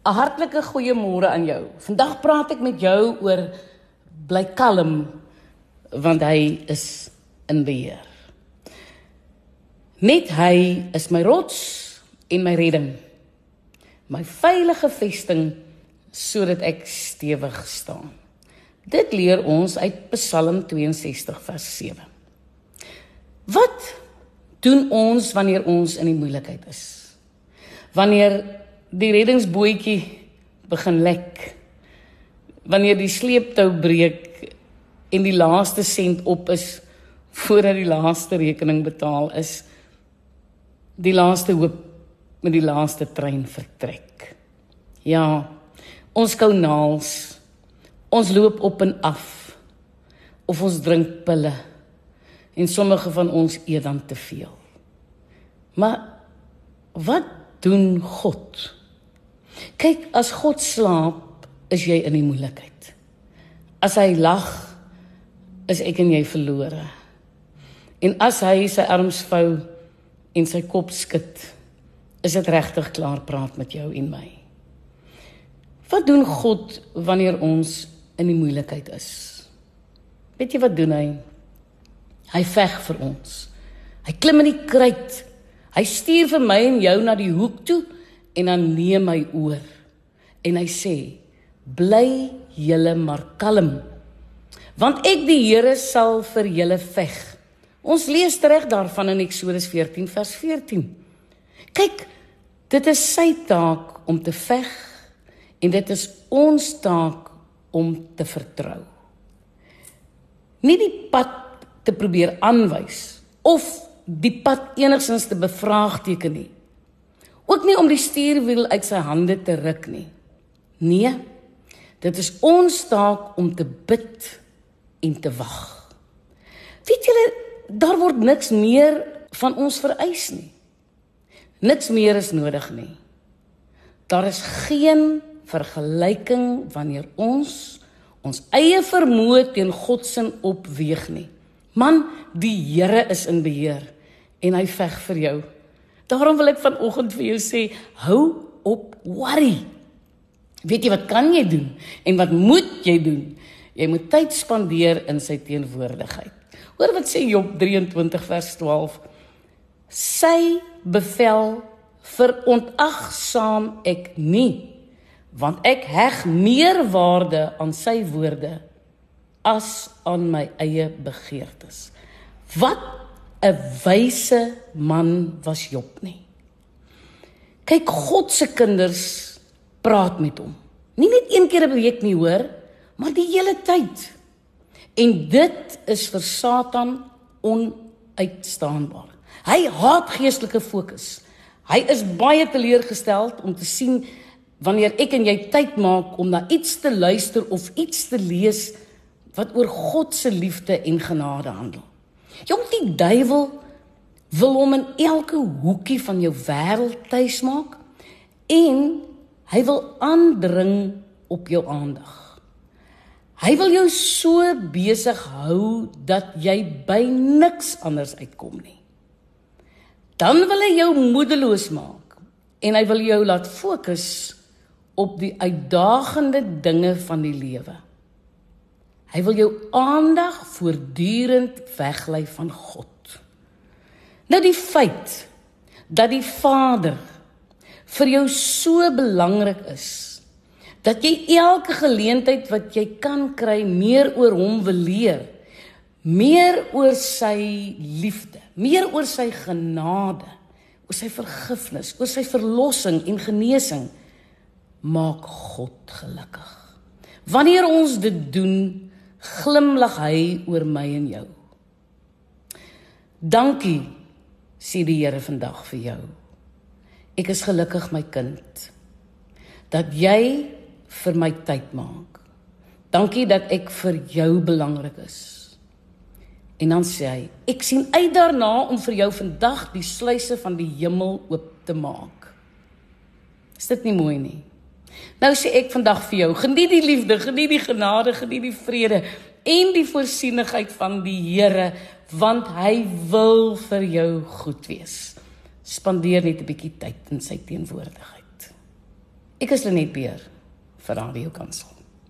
'n Hartlike goeiemôre aan jou. Vandag praat ek met jou oor bly kalm want hy is in beheer. Net hy is my rots en my redding. My veilige vesting sodat ek stewig staan. Dit leer ons uit Psalm 62 vers 7. Wat doen ons wanneer ons in die moeilikheid is? Wanneer die reddingsbootjie begin lek. Wanneer die sleeptou breek en die laaste sent op is voordat die laaste rekening betaal is. Die laaste hoop met die laaste trein vertrek. Ja, ons kou naals. Ons loop op en af. Of ons drink pille. En sommige van ons eet dan te veel. Maar wat doen God? Kyk, as God slaap, is jy in die moeilikheid. As hy lag, is ek en jy verlore. En as hy sy arms vou en sy kop skud, is dit regtig klaar praat met jou en my. Wat doen God wanneer ons in die moeilikheid is? Weet jy wat doen hy? Hy veg vir ons. Hy klim in die kruit. Hy stuur vir my en jou na die hoek toe en dan neem hy oor en hy sê bly julle maar kalm want ek die Here sal vir julle veg. Ons lees reg daarvan in Eksodus 14 vers 14 kyk dit is sy taak om te veg en dit is ons taak om te vertrou. Nie die pad te probeer aanwys of die pad enigsins te bevraagteken nie Ook nie om die stuurwiel uit sy hande te ruk nie. Nee. Dit is ons taak om te bid en te wag. Weet julle, daar word niks meer van ons vereis nie. Niks meer is nodig nie. Daar is geen vergelyking wanneer ons ons eie vermoë teen God se opweeg nie. Man, die Here is in beheer en hy veg vir jou. Daarom wil ek vanoggend vir jou sê, hou op worry. Weet jy wat kan jy doen en wat moet jy doen? Jy moet tyd spandeer in sy teenwoordigheid. Hoor wat sê Job 23 vers 12. Sy bevel verontagsaam ek nie, want ek heg meer waarde aan sy woorde as aan my eie begeertes. Wat 'n wyse man was Job nie. Kyk, God se kinders praat met hom. Nie net een keer 'n week nie, hoor, maar die hele tyd. En dit is vir Satan onuitstaanbaar. Hy haat geestelike fokus. Hy is baie teleurgesteld om te sien wanneer ek en jy tyd maak om na iets te luister of iets te lees wat oor God se liefde en genade handel. Jong die duiwel wil hom in elke hoekie van jou wêreld tuis maak en hy wil aandring op jou aandag. Hy wil jou so besig hou dat jy by niks anders uitkom nie. Dan wil hy jou moedeloos maak en hy wil jou laat fokus op die uitdagende dinge van die lewe. Hy wil jou aandag voortdurend weglei van God. Nou die feit dat die Vader vir jou so belangrik is dat jy elke geleentheid wat jy kan kry meer oor hom wil leer, meer oor sy liefde, meer oor sy genade, oor sy vergifnis, oor sy verlossing en genesing maak God gelukkig. Wanneer ons dit doen, glimlag hy oor my en jou. Dankie sê die Here vandag vir jou. Ek is gelukkig my kind dat jy vir my tyd maak. Dankie dat ek vir jou belangrik is. En dan sê hy, ek sien uit daarna om vir jou vandag die sluise van die hemel oop te maak. Is dit nie mooi nie? Nou sê ek vandag vir jou, geniet die liefde, geniet die genade, geniet die vrede en die voorsienigheid van die Here, want hy wil vir jou goed wees. Spandeer net 'n bietjie tyd in sy teenwoordigheid. Ek is Lenet Beer vir Radio Kansel.